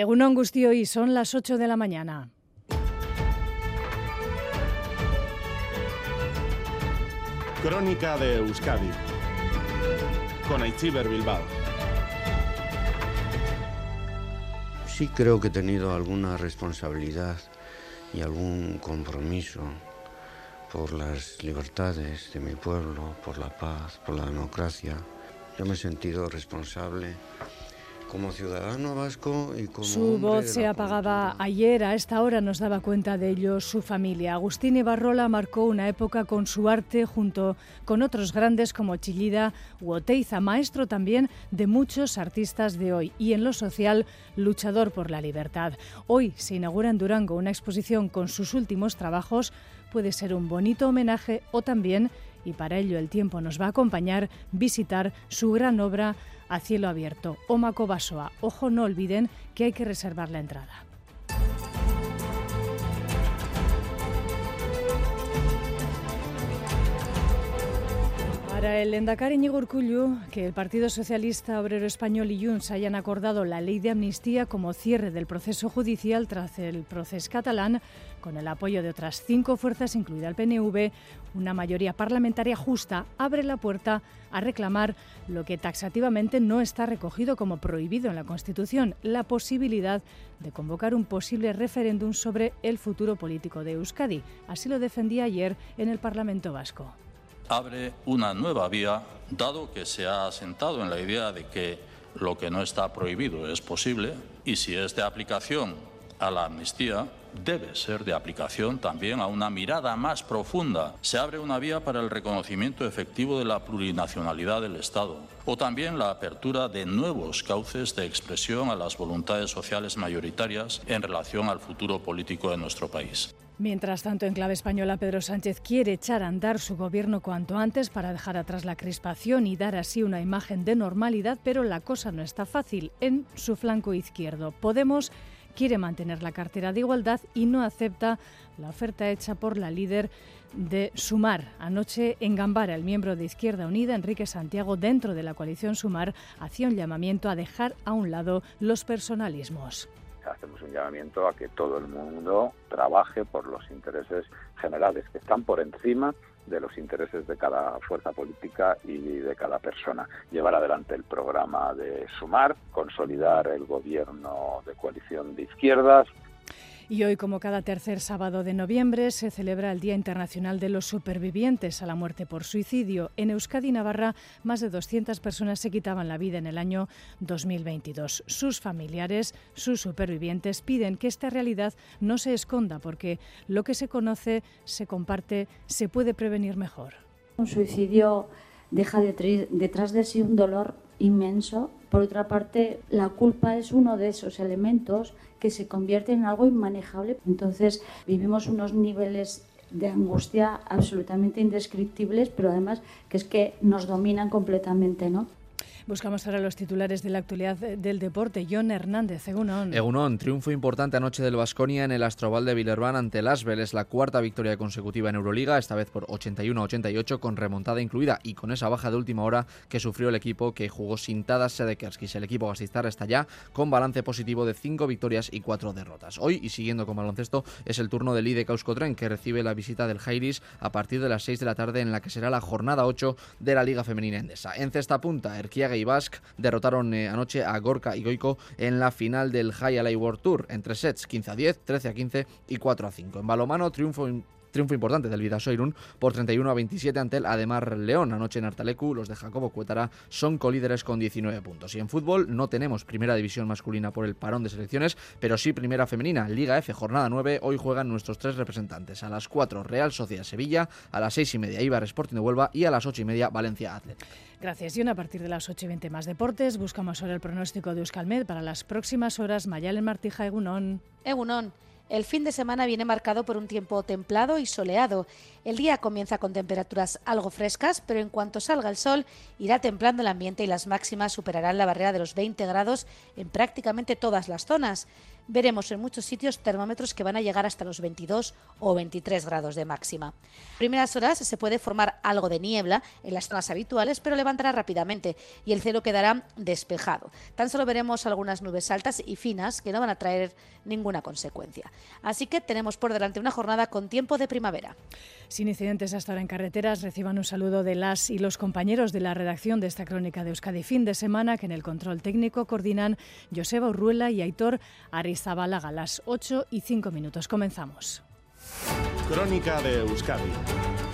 Egunon y son las 8 de la mañana. Crónica de Euskadi con Aichiber Bilbao. Sí creo que he tenido alguna responsabilidad y algún compromiso por las libertades de mi pueblo, por la paz, por la democracia. Yo me he sentido responsable como ciudadano vasco y como... Su voz se apagaba ayer, a esta hora nos daba cuenta de ello su familia. Agustín Ibarrola marcó una época con su arte junto con otros grandes como Chillida u Oteiza, maestro también de muchos artistas de hoy y en lo social luchador por la libertad. Hoy se inaugura en Durango una exposición con sus últimos trabajos, puede ser un bonito homenaje o también, y para ello el tiempo nos va a acompañar, visitar su gran obra a cielo abierto. Omaco Basoa. Ojo, no olviden que hay que reservar la entrada. Para el Endacari Íñigo que el Partido Socialista Obrero Español y Junts hayan acordado la ley de amnistía como cierre del proceso judicial tras el proceso catalán, con el apoyo de otras cinco fuerzas, incluida el PNV, una mayoría parlamentaria justa abre la puerta a reclamar lo que taxativamente no está recogido como prohibido en la Constitución, la posibilidad de convocar un posible referéndum sobre el futuro político de Euskadi. Así lo defendía ayer en el Parlamento Vasco abre una nueva vía, dado que se ha asentado en la idea de que lo que no está prohibido es posible y si es de aplicación a la amnistía, debe ser de aplicación también a una mirada más profunda. Se abre una vía para el reconocimiento efectivo de la plurinacionalidad del Estado o también la apertura de nuevos cauces de expresión a las voluntades sociales mayoritarias en relación al futuro político de nuestro país. Mientras tanto, en clave española, Pedro Sánchez quiere echar a andar su gobierno cuanto antes para dejar atrás la crispación y dar así una imagen de normalidad, pero la cosa no está fácil en su flanco izquierdo. Podemos quiere mantener la cartera de igualdad y no acepta la oferta hecha por la líder de Sumar. Anoche en Gambara, el miembro de Izquierda Unida, Enrique Santiago, dentro de la coalición Sumar, hacía un llamamiento a dejar a un lado los personalismos hacemos un llamamiento a que todo el mundo trabaje por los intereses generales, que están por encima de los intereses de cada fuerza política y de cada persona. Llevar adelante el programa de Sumar, consolidar el gobierno de coalición de izquierdas, y hoy, como cada tercer sábado de noviembre, se celebra el Día Internacional de los Supervivientes a la muerte por suicidio. En Euskadi Navarra, más de 200 personas se quitaban la vida en el año 2022. Sus familiares, sus supervivientes, piden que esta realidad no se esconda porque lo que se conoce, se comparte, se puede prevenir mejor. Un suicidio deja detrás de sí un dolor inmenso. Por otra parte, la culpa es uno de esos elementos que se convierte en algo inmanejable. Entonces vivimos unos niveles de angustia absolutamente indescriptibles, pero además que es que nos dominan completamente, ¿no? Buscamos ahora los titulares de la actualidad del deporte. John Hernández, Egunon. Egunon, triunfo importante anoche del Vasconia en el Astrobal de Villerban ante el Asbel. Es la cuarta victoria consecutiva en Euroliga, esta vez por 81-88 con remontada incluida y con esa baja de última hora que sufrió el equipo que jugó sin Tadas Sedekerskis. El equipo gasistar está ya con balance positivo de 5 victorias y 4 derrotas. Hoy, y siguiendo con baloncesto, es el turno del Ide Tren que recibe la visita del Jairis a partir de las 6 de la tarde en la que será la jornada 8 de la Liga Femenina Endesa. En cesta punta, Erquiaga y Basque derrotaron eh, anoche a Gorka y Goico en la final del High Alley World Tour, entre sets 15 a 10, 13 a 15 y 4 a 5. En balomano, triunfo Triunfo importante del Vidasoirun por 31 a 27 ante el Ademar León. Anoche en Artalecu, los de Jacobo Cuétara son colíderes con 19 puntos. Y en fútbol no tenemos primera división masculina por el parón de selecciones, pero sí primera femenina. Liga F, jornada 9. Hoy juegan nuestros tres representantes. A las 4, Real Sociedad Sevilla. A las 6 y media, Ibar Sporting de Huelva. Y a las 8 y media, Valencia Atlético. Gracias, Y A partir de las 8 y 20 más deportes, buscamos ahora el pronóstico de Euskalmed para las próximas horas. Mayalen Martija, Egunon. Egunon. El fin de semana viene marcado por un tiempo templado y soleado. El día comienza con temperaturas algo frescas, pero en cuanto salga el sol irá templando el ambiente y las máximas superarán la barrera de los 20 grados en prácticamente todas las zonas. Veremos en muchos sitios termómetros que van a llegar hasta los 22 o 23 grados de máxima. Primeras horas se puede formar algo de niebla en las zonas habituales, pero levantará rápidamente y el cielo quedará despejado. Tan solo veremos algunas nubes altas y finas que no van a traer ninguna consecuencia. Así que tenemos por delante una jornada con tiempo de primavera. Sin incidentes hasta ahora en carreteras, reciban un saludo de las y los compañeros de la redacción de esta crónica de Euskadi fin de semana que en el control técnico coordinan Joseba Urruela y Aitor Arizabalaga. Las 8 y 5 minutos. Comenzamos. Crónica de Euskadi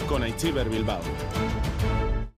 con Aichiber Bilbao.